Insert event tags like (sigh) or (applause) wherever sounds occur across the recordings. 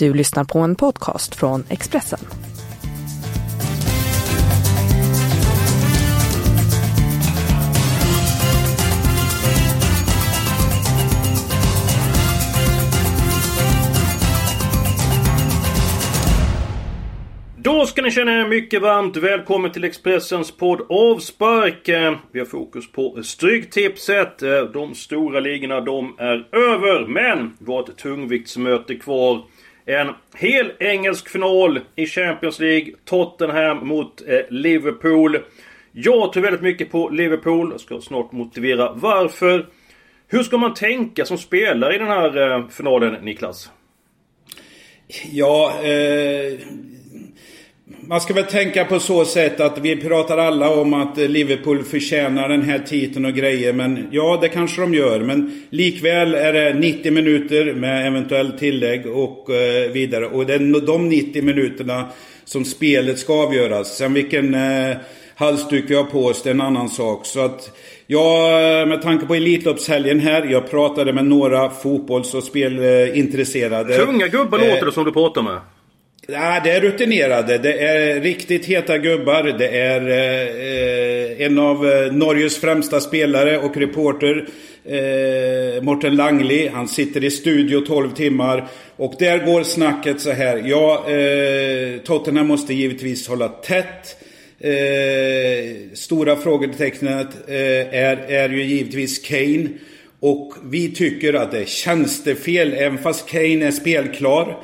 Du lyssnar på en podcast från Expressen. Då ska ni känna er mycket varmt välkommen till Expressens podd Avspark. Vi har fokus på Stryktipset. Eh, de stora ligorna, de är över. Men vi har ett tungviktsmöte kvar. En hel engelsk final i Champions League. Tottenham mot eh, Liverpool. Jag tror väldigt mycket på Liverpool. Jag ska snart motivera varför. Hur ska man tänka som spelare i den här eh, finalen, Niklas? Ja, eh, man ska väl tänka på så sätt att vi pratar alla om att Liverpool förtjänar den här titeln och grejer. Men ja, det kanske de gör. Men likväl är det 90 minuter med eventuellt tillägg och eh, vidare. Och det är de 90 minuterna som spelet ska avgöras. Sen vilken eh, halsduk vi har på oss, det är en annan sak. Så att Ja, med tanke på Elitloppshelgen här. Jag pratade med några fotbolls och spelintresserade. Tunga gubbar Eh, låter det som du pratar med. Ja, det är rutinerade. Det är riktigt heta gubbar. Det är eh, en av eh, Norges främsta spelare och reporter. Eh, Morten Langli. Han sitter i studio 12 timmar. Och där går snacket så här. Ja, eh, Tottenham måste givetvis hålla tätt. Eh, stora frågetecknet eh, är, är ju givetvis Kane. Och vi tycker att det är tjänstefel, även fast Kane är spelklar.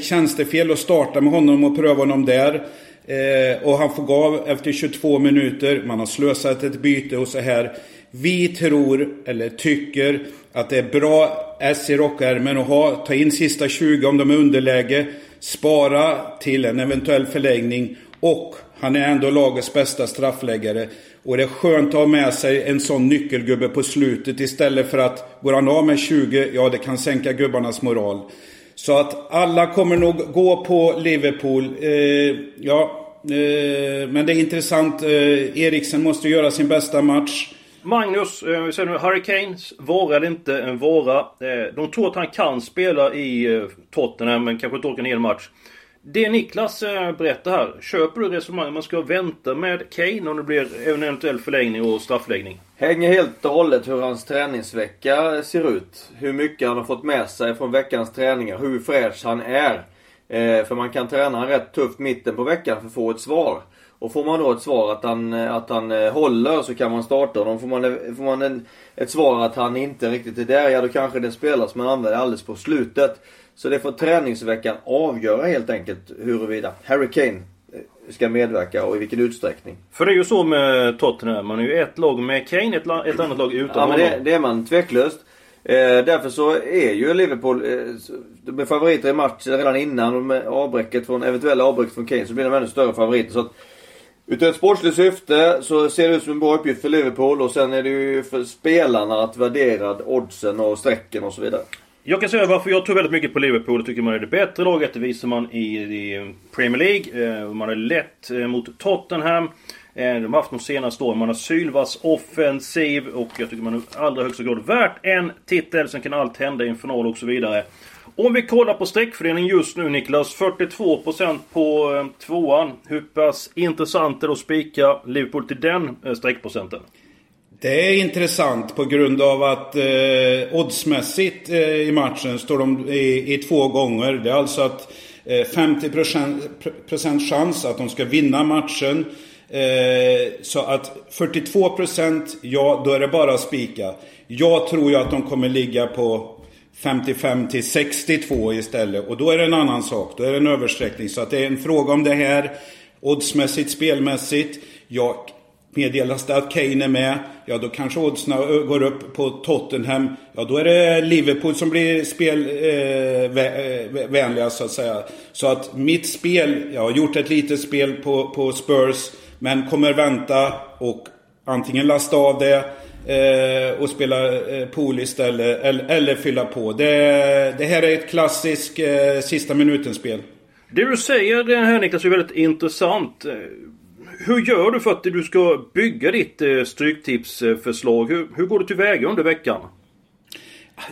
Tjänstefel att starta med honom och pröva honom där. Eh, och han får gå av efter 22 minuter. Man har slösat ett byte och så här. Vi tror, eller tycker, att det är bra S i rockärmen att ha. Ta in sista 20 om de är underläge. Spara till en eventuell förlängning. Och han är ändå lagets bästa straffläggare. Och det är skönt att ha med sig en sån nyckelgubbe på slutet istället för att går han av med 20, ja det kan sänka gubbarnas moral. Så att alla kommer nog gå på Liverpool. Eh, ja, eh, men det är intressant. Eh, Eriksen måste göra sin bästa match. Magnus, eh, vi säger nu Hurricanes. Kanes vara eller inte en vara. Eh, de tror att han kan spela i eh, Tottenham men kanske inte orkar en hel match. Det Niklas eh, berättar här, köper du resonemanget man ska vänta med Kane om det blir en eventuell förlängning och straffläggning? Hänger helt och hållet hur hans träningsvecka eh, ser ut. Hur mycket han har fått med sig från veckans träningar. Hur fräsch han är. Eh, för man kan träna han rätt tufft mitten på veckan för att få ett svar. Och får man då ett svar att han, eh, att han håller så kan man starta honom. Får man, får man en, ett svar att han inte riktigt är där, ja då kanske det spelas man använder alldeles på slutet. Så det får träningsveckan avgöra helt enkelt huruvida Harry Kane eh, ska medverka och i vilken utsträckning. För det är ju så med Tottenham. Man är ju ett lag med Kane, ett, ett annat lag utan Ja men honom. det, det är man tveklöst. Eh, därför så är ju Liverpool, eh, de är favoriter i matchen redan innan och med avbräcket från, eventuella avbräck från Kane så blir de ännu större favoriter. Så att, Utav ett sportsligt syfte så ser det ut som en bra uppgift för Liverpool och sen är det ju för spelarna att värdera oddsen och strecken och så vidare. Jag kan säga varför jag tror väldigt mycket på Liverpool. Jag tycker man är det bättre laget. Det visar man i, i Premier League. Eh, man är lätt eh, mot Tottenham. Eh, de har haft de senaste åren. Man har sylvass offensiv och jag tycker man är i allra högsta grad värt en titel. Sen kan allt hända i en final och så vidare. Om vi kollar på streckfördelningen just nu Niklas. 42% på tvåan. Hur pass intressant är det att spika Liverpool till den streckprocenten? Det är intressant på grund av att eh, oddsmässigt eh, i matchen står de i, i två gånger. Det är alltså att eh, 50% chans att de ska vinna matchen. Eh, så att 42% ja, då är det bara att spika. Jag tror ju att de kommer ligga på 55 till 62 istället. Och då är det en annan sak. Då är det en översträckning. Så att det är en fråga om det här. Oddsmässigt, spelmässigt. Jag meddelas det att Kane är med. Ja, då kanske oddsen går upp på Tottenham. Ja, då är det Liverpool som blir spelvänliga eh, eh så att säga. Så att mitt spel, jag har gjort ett litet spel på, på Spurs. Men kommer vänta och antingen lasta av det eh, och spela eh, pool istället. Eller, eller fylla på. Det, det här är ett klassiskt eh, sista minuten-spel. Det du säger eh, här Niklas är väldigt intressant. Hur gör du för att du ska bygga ditt eh, stryktipsförslag? Hur, hur går du tillväga under veckan?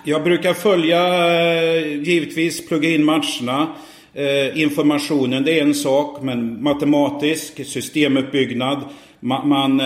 Jag brukar följa, eh, givetvis plugga in matcherna. Eh, informationen det är en sak, men matematisk, systemuppbyggnad. Man, man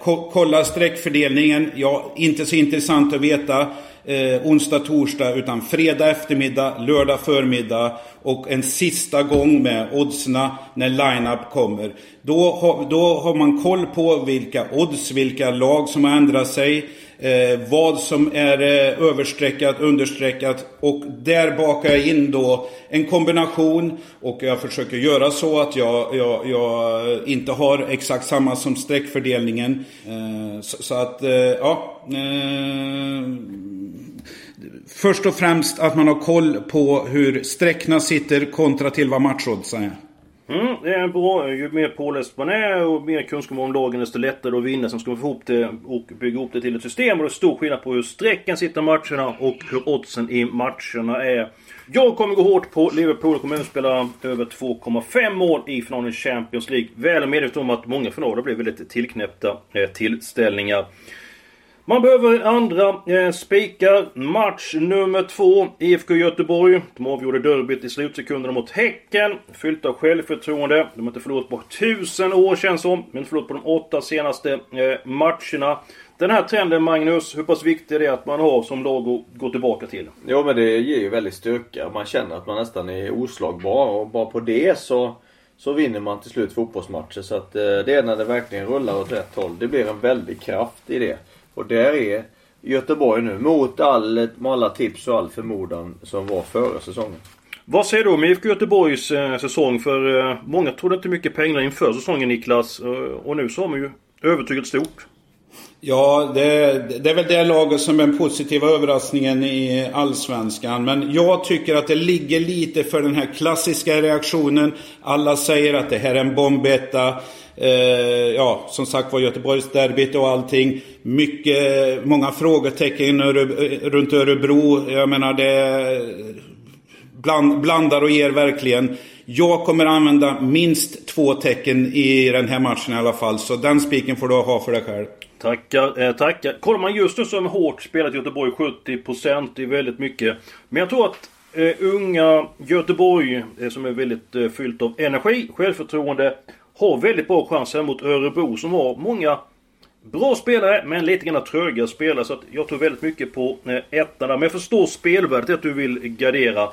ko kollar streckfördelningen. Ja, inte så intressant att veta eh, onsdag, torsdag, utan fredag eftermiddag, lördag förmiddag och en sista gång med oddsna när line-up kommer. Då, ha, då har man koll på vilka odds, vilka lag som har ändrat sig. Eh, vad som är eh, överstreckat, understreckat och där bakar jag in då en kombination och jag försöker göra så att jag, jag, jag inte har exakt samma som streckfördelningen. Eh, så, så, att, eh, ja. Eh, först och främst att man har koll på hur sträckna sitter kontra till vad matchoddsen är. Mm, det är bra. Ju mer påläst man är och mer kunskap om lagen desto lättare att vinna. Sen ska man få ihop det och bygga ihop det till ett system. Och det är stor skillnad på hur strecken sitter i matcherna och hur oddsen i matcherna är. Jag kommer gå hårt på Liverpool och kommer spela över 2,5 mål i finalen i Champions League. Väl medveten om att många finaler blir väldigt tillknäppta eh, tillställningar. Man behöver andra eh, spikar. Match nummer två. IFK Göteborg. De avgjorde derbyt i slutsekunderna mot Häcken. Fyllt av självförtroende. De har inte förlorat på tusen år känns som. Men förlorat på de åtta senaste eh, matcherna. Den här trenden Magnus, hur pass viktig är det att man har som lag att gå tillbaka till? Jo men det ger ju väldigt styrka. Man känner att man nästan är oslagbar och bara på det så så vinner man till slut fotbollsmatcher. Så att eh, det är när det verkligen rullar åt rätt håll. Det blir en väldig kraft i det. Och där är Göteborg nu mot all, alla tips och all förmodan som var före säsongen. Vad säger du om IFK Göteborgs eh, säsong? För eh, många trodde inte mycket pengar inför säsongen Niklas. Eh, och nu så har man ju övertygat stort. Ja, det, det, är väl det laget som är den positiva överraskningen i Allsvenskan. Men jag tycker att det ligger lite för den här klassiska reaktionen. Alla säger att det här är en bombetta. Eh, ja, som sagt var Göteborgsderbyt och allting. Mycket, många frågetecken runt Örebro. Jag menar det bland, blandar och ger verkligen. Jag kommer använda minst två tecken i den här matchen i alla fall. Så den spiken får du ha för dig själv. Tackar, eh, tackar. Kollar man just nu så har hårt spelat Göteborg 70%. Det är väldigt mycket. Men jag tror att eh, unga Göteborg, eh, som är väldigt eh, fyllt av energi, självförtroende, har väldigt bra chans här mot Örebro som har många bra spelare men lite grann tröga spelare. Så att jag tror väldigt mycket på eh, ettan där. Men jag förstår spelvärdet att du vill gardera.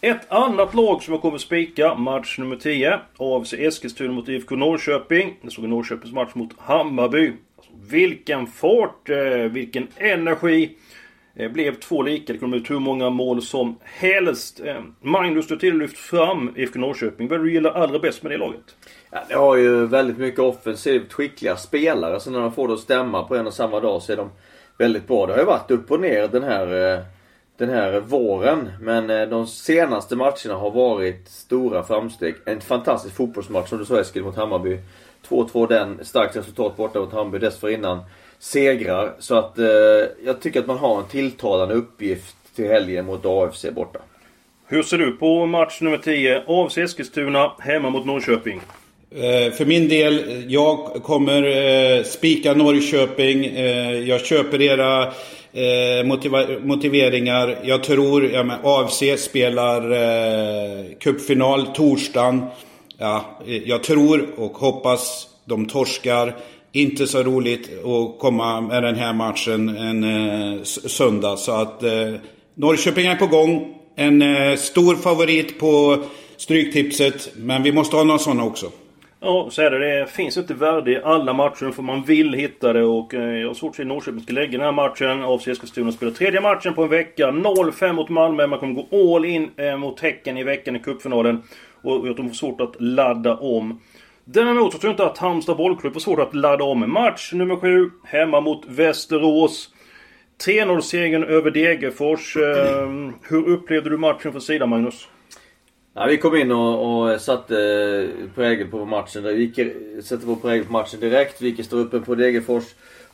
Ett annat lag som jag kommer spika, match nummer 10. AFC Eskilstuna mot IFK Norrköping. Jag såg Norrköpings match mot Hammarby. Vilken fart, eh, vilken energi. Det blev två lika. Det kom ut hur många mål som helst. Eh, Magnus, du har till lyft fram IFK Norrköping. Vad är det du gillar allra bäst med det laget? Ja, det har ju väldigt mycket offensivt skickliga spelare. Så när de får det att stämma på en och samma dag så är de väldigt bra. Det har ju varit upp och ner den här, den här våren. Men de senaste matcherna har varit stora framsteg. En fantastisk fotbollsmatch som du sa Eskil mot Hammarby. 2-2 den. Starkt resultat borta mot Hammarby dessförinnan segrar. Så att eh, jag tycker att man har en tilltalande uppgift till helgen mot AFC borta. Hur ser du på match nummer 10? AFC Eskilstuna hemma mot Norrköping. Eh, för min del, jag kommer eh, spika Norrköping. Eh, jag köper era eh, motiva- motiveringar. Jag tror, ja, men AFC spelar eh, cupfinal torsdagen. Ja, jag tror och hoppas de torskar. Inte så roligt att komma med den här matchen en eh, söndag. Så att eh, Norrköping är på gång. En eh, stor favorit på Stryktipset. Men vi måste ha några sådana också. Ja, så är det. Det finns inte värde i alla matcher för man vill hitta det och eh, jag har svårt att se Norrköping ska lägga den här matchen. AFC Eskilstuna spelar tredje matchen på en vecka. 0-5 mot Malmö. Man kommer gå all in eh, mot Häcken i veckan i cupfinalen. Och att de får svårt att ladda om. Däremot så tror jag inte att Halmstad bollklubb får svårt att ladda om. Match nummer 7, hemma mot Västerås. 3-0-segern över Degerfors. Mm. Hur upplevde du matchen från sidan, Magnus? Ja, vi kom in och, och satte eh, prägel på matchen. Vi gick, satte vår prägel på matchen direkt. Vi gick i strupen på Degerfors.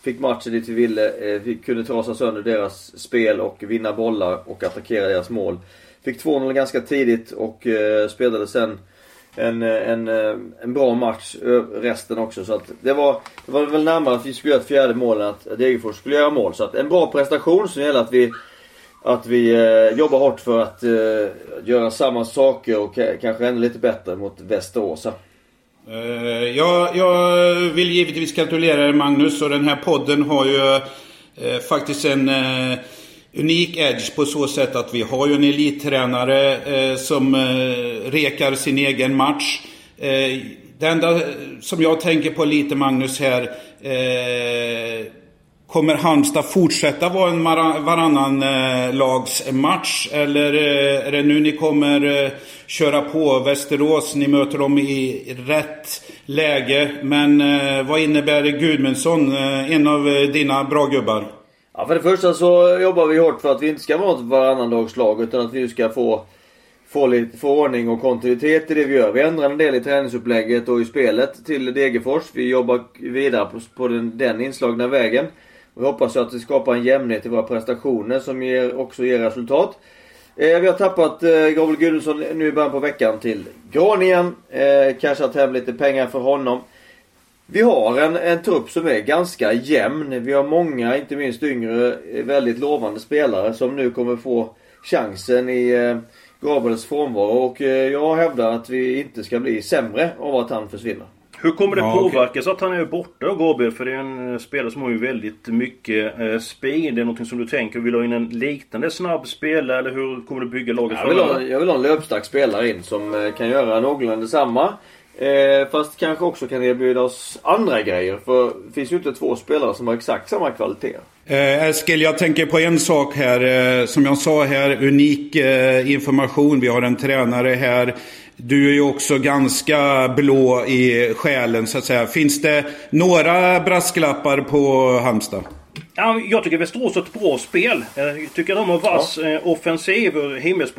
Fick matchen dit vi ville. Eh, vi kunde trasa sönder deras spel och vinna bollar och attackera deras mål. Fick 2-0 ganska tidigt och eh, spelade sen en, eh, en, eh, en bra match eh, resten också. Så att det var, det var väl närmare att vi skulle göra ett fjärde mål än att Degerfors skulle göra mål. Så att en bra prestation som gäller att vi att vi eh, jobbar hårt för att eh, göra samma saker och kanske ännu lite bättre mot Västerås. Uh, jag, jag vill givetvis gratulera er Magnus och den här podden har ju uh, faktiskt en uh, unik edge på så sätt att vi har ju en elittränare eh, som eh, rekar sin egen match. Eh, det enda som jag tänker på lite Magnus här Kommer Halmstad fortsätta vara en varannan eh, lags match? Eller eh, är det nu ni kommer eh, köra på Västerås? Ni möter dem i rätt läge. Men eh, vad innebär Gudmundsson, eh, en av eh, dina bra gubbar? Ja, för det första så jobbar vi hårt för att vi inte ska vara ett varannandagslag utan att vi ska få få lite få ordning och kontinuitet i det vi gör. Vi ändrar en del i träningsupplägget och i spelet till Degerfors. Vi jobbar vidare på, på den, den inslagna vägen. Vi hoppas att det skapar en jämnhet i våra prestationer som ger, också ger resultat. Eh, vi har tappat eh, Gabriel Gudmundsson nu i början på veckan till Groningen. Eh, cashat hem lite pengar för honom. Vi har en, en trupp som är ganska jämn. Vi har många, inte minst yngre, väldigt lovande spelare som nu kommer få chansen i eh, Gabriels frånvaro. Och eh, jag hävdar att vi inte ska bli sämre av att han försvinner. Hur kommer det ja, påverkas okay. att han är borta Gabriel? För det är en eh, spelare som har ju väldigt mycket eh, speed. Det är någonting som du tänker, vill du ha in en liknande snabb spelare eller hur kommer du bygga laget jag vill, ha, jag vill ha en löpstark spelare in som eh, kan göra någorlunda detsamma. Eh, fast kanske också kan erbjuda oss andra grejer. För det finns ju inte två spelare som har exakt samma kvalitet. Eh, Eskil, jag tänker på en sak här. Eh, som jag sa här, unik eh, information. Vi har en tränare här du är ju också ganska blå i själen så att säga. Finns det några brasklappar på Halmstad? Ja, jag tycker Västerås har ett bra spel. Jag tycker de har vass ja. Eh, offensiv.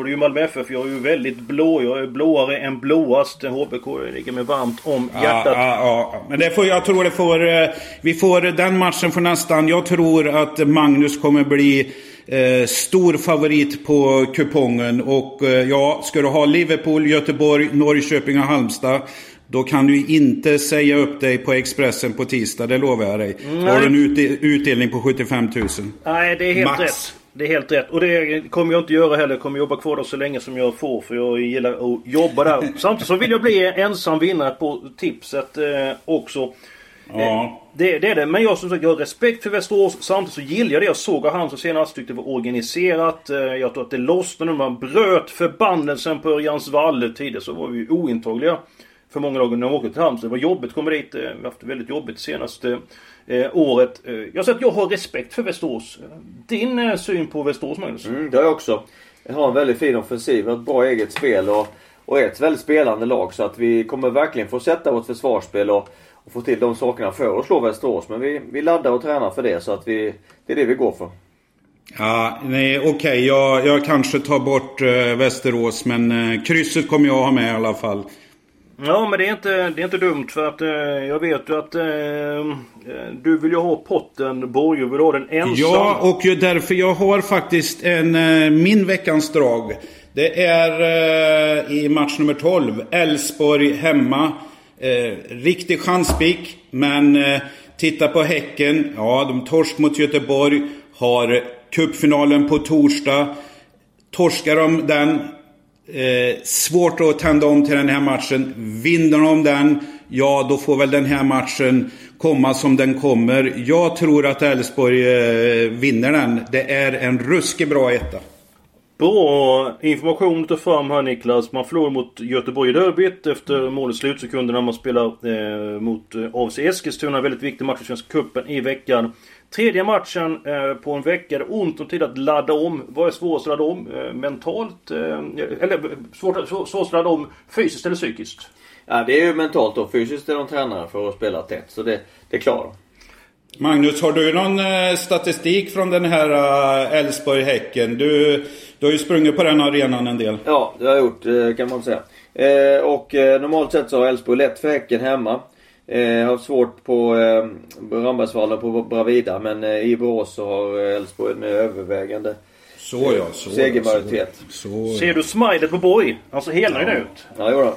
Ju Malmö FF. Jag är ju väldigt blå. Jag är blåare än blåast. HBK ligger mig varmt om hjärtat. Ja, ja, ja. Men det får, jag tror det får... Eh, vi får den matchen för nästan... Jag tror att Magnus kommer bli Eh, stor favorit på kupongen. Och eh, ja, ska du ha Liverpool, Göteborg, Norrköping och Halmstad. Då kan du inte säga upp dig på Expressen på tisdag, det lovar jag dig. Nej. Har du en utdelning på 75 000. Nej, det är helt Max. rätt. Det är helt rätt. Och det kommer jag inte göra heller. Jag kommer jobba kvar där så länge som jag får. För jag gillar att jobba där. (laughs) Samtidigt så vill jag bli ensam vinnare på tipset eh, också. Ja. Eh, det, det, är det. Men jag som sagt, jag har respekt för Västerås. Samtidigt så gillar jag det jag såg av Halmstad senast. Tyckte det var organiserat. Eh, jag tror att det lossnade när man bröt förbannelsen på Örjansvall. Tidigare så var vi ointagliga för många lag när de åkte till Halmstad. Det var jobbigt att komma dit. Eh, vi har haft det väldigt jobbigt senaste eh, året. Jag säger att jag har respekt för Västerås. Din eh, syn på Västerås Magnus? Mm, det har jag också. Jag har en väldigt fin offensiv, ett bra eget spel och, och ett väldigt spelande lag. Så att vi kommer verkligen få sätta vårt försvarsspel och och få till de sakerna för att slå Västerås. Men vi, vi laddar och tränar för det så att vi, det är det vi går för. Ja, nej okej. Okay. Jag, jag kanske tar bort uh, Västerås men uh, krysset kommer jag ha med i alla fall. Ja men det är inte, det är inte dumt för att eh, jag vet ju att eh, eh, du vill ju ha potten. Borge vill ha den ensam. Ja och därför jag har faktiskt en, eh, min veckans drag. Det är i match nummer 12. Elfsborg hemma. Eh, riktig chanspik. Men eh, titta på Häcken. Ja, de torsk mot Göteborg. Har cupfinalen på torsdag. Torskar de den. Eh, svårt att tända om till den här matchen. Vinner de den, ja då får väl den här matchen komma som den kommer. Jag tror att Elfsborg eh, vinner den. Det är en ruskigt bra etta. Bra information att ta fram här Niklas. Man förlorade mot Göteborg i derbyt efter målets slutsekunder när man spelar eh, mot eh, AFC Eskilstuna. Väldigt viktig match i Svenska Cupen i veckan. Tredje matchen eh, på en vecka. Det är ont om tid att ladda om. Vad är svårast att ladda om? Eh, mentalt? Eh, eller svårt, svårast att ladda om fysiskt eller psykiskt? Ja, det är ju mentalt och fysiskt är de tränare för att spela tätt. Så det, det klarar de. Magnus, har du någon statistik från den här Elfsborg-Häcken? Du, du har ju sprungit på den arenan en del. Ja, det har jag gjort kan man säga. Och normalt sett så har Elfsborg lätt för Häcken hemma. Jag har svårt på Rambergsvallen på Bravida men i Borås så har Elfsborg en övervägande så ja, så segermajoritet. Så, så. Ser du smilet på Borg? Han ser helnöjd ja. ut. Ja, jodå.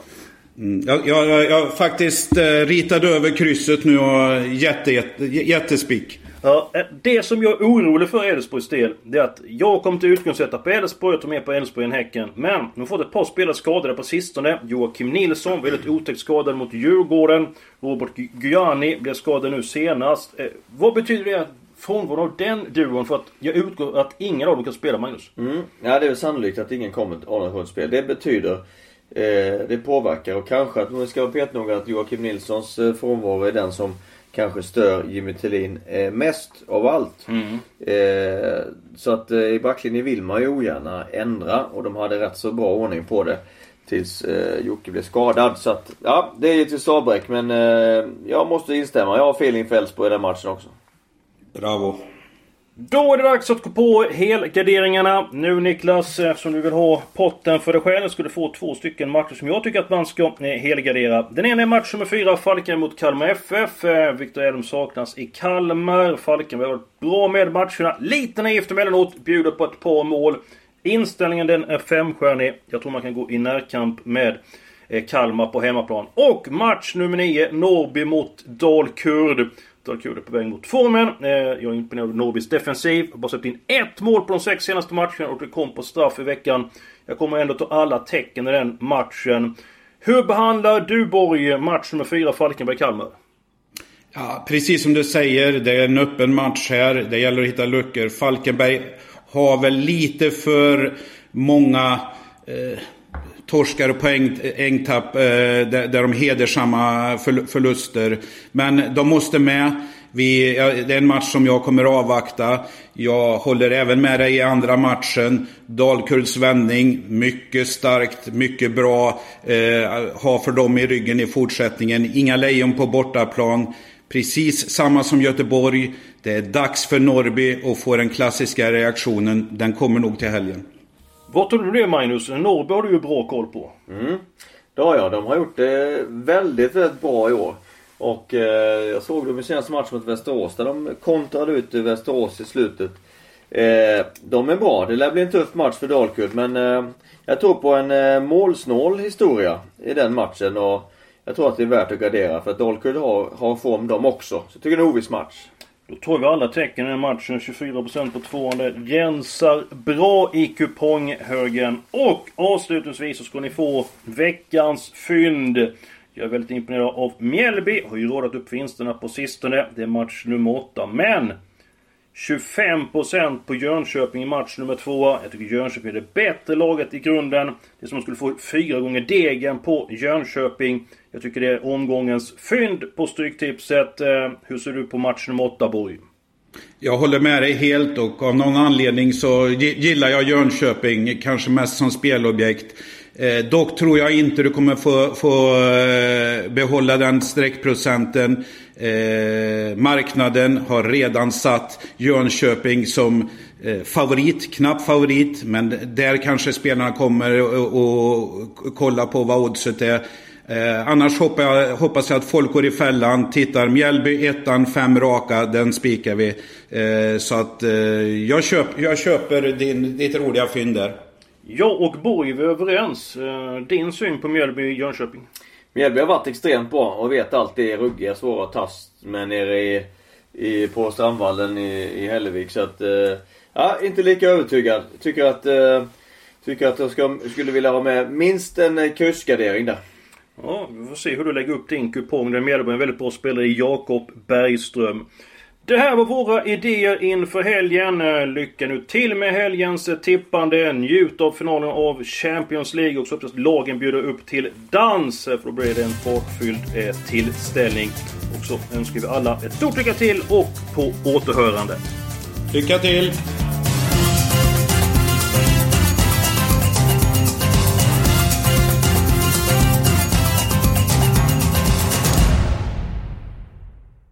Mm. Jag, jag, jag faktiskt eh, ritade över krysset nu och jätte, jätte, jättespik. Ja, eh, det som jag är orolig för Elfsborgs del, det är att jag kommer till utgångssätta på Elfsborg och tog med på Elfsborg än Häcken. Men de har fått ett par spelare skadade på sistone. Joakim Nilsson, väldigt otäckt skadad mot Djurgården. Robert Gyani blev skadad nu senast. Eh, vad betyder det frånvaro av den duon för att jag utgår att ingen av dem kan spela Magnus? Mm. Ja, det är väl sannolikt att ingen kommer att avgöra spel. Det betyder eh, det påverkar och kanske att man ska vara petnoga att Joakim Nilssons eh, frånvaro är den som kanske stör Jimmy Tillin eh, mest av allt. Mm. Eh, så att eh, i backlinjen vill man ju ogärna ändra och de hade rätt så bra ordning på det. Tills eh, Jocke blev skadad. Så att, ja, det är ju till avbräck men jag måste instämma. Jag har feeling för Elfsborg i den matchen också. Bravo. Då är det dags att gå på helgarderingarna. Nu Niklas, eftersom du vill ha potten för dig själv, ska du få två stycken matcher som jag tycker att man ska eh, helgardera. Den ena är match nummer 4, Falken mot Kalmar FF. Eh, Viktor Elm saknas i Kalmar. Falken har varit bra med matcherna. Lite naivt emellanåt, bjuder på ett par mål. Inställningen den är femstjärnig. Jag tror man kan gå i närkamp med eh, Kalmar på hemmaplan. Och match nummer 9, Norrby mot Dalkurd. Dalkurd är på väg mot formen. Eh, jag är imponerad av Norrbys defensiv. Har bara släppt in ett mål på de sex senaste matcherna och det kom på straff i veckan. Jag kommer ändå ta alla tecken i den matchen. Hur behandlar du Borg match nummer 4 Falkenberg-Kalmar? Ja, precis som du säger, det är en öppen match här. Det gäller att hitta luckor. Falkenberg har väl lite för många eh, torskar och poängtapp eh, där, där de hedersamma förluster. Men de måste med. Vi, ja, det är en match som jag kommer avvakta. Jag håller även med dig i andra matchen. Dalkurds vändning, mycket starkt, mycket bra. Eh, ha för dem i ryggen i fortsättningen. Inga lejon på bortaplan. Precis samma som Göteborg. Det är dags för Norby att få den klassiska reaktionen. Den kommer nog till helgen. Vad tror du det Magnus? Norrby har du ju bra koll på. Mm. Det har jag. De har gjort det väldigt, väldigt bra i år. Och eh, jag såg dem i senaste matchen mot Västerås där de kontrade ut Västerås i slutet. Eh, de är bra. Det lär bli en tuff match för Dalkurd men eh, jag tror på en eh, målsnål historia i den matchen och jag tror att det är värt att gardera för att Dalkurd har, har form de också. Så jag tycker det är en oviss match. Då tar vi alla tecken i den matchen. 24% på tvåan. Rensar bra i kuponghögen. Och avslutningsvis så ska ni få veckans fynd. Jag är väldigt imponerad av Mjällby. Har ju rådat upp vinsterna på sistone. Det är match nummer 8. Men 25% på Jönköping i match nummer 2. Jag tycker Jönköping är det bättre laget i grunden. Det är som om man skulle få fyra gånger degen på Jönköping. Jag tycker det är omgångens fynd på Stryktipset. Eh, hur ser du på match nummer 8, Borg? Jag håller med dig helt och av någon anledning så gillar jag Jönköping. Kanske mest som spelobjekt. Eh, dock tror jag inte du kommer få, få eh, behålla den streckprocenten. Eh, marknaden har redan satt Jönköping som eh, favorit, knapp favorit. Men där kanske spelarna kommer och, kolla på vad oddset är. Eh, annars hoppas jag, hoppas jag att folk går i fällan, tittar Mjällby, ettan, fem raka, den spikar vi. Eh, så att eh, jag, köp, jag köper din, ditt roliga fynd där. Jag och Borg är överens. Eh, din syn på Mjällby Jönköping? Mjällby har varit extremt bra och vet alltid är ruggiga, svåra att tas med nere i, i, på Strandvallen i, i Hällevik. Så att, eh, ja, inte lika övertygad. Tycker att, eh, tycker att jag ska, skulle vilja ha med minst en kursgardering där. Ja, vi får se hur du lägger upp din kupong. Den Mjällby en väldigt bra spelare i Jakob Bergström. Det här var våra idéer inför helgen. Eh, lycka nu till med helgens eh, tippande. Njut av finalen av Champions League och så hoppas lagen bjuder upp till dans. Eh, för då blir det en fartfylld tillställning. Och så önskar vi alla ett stort lycka till och på återhörande. Lycka till!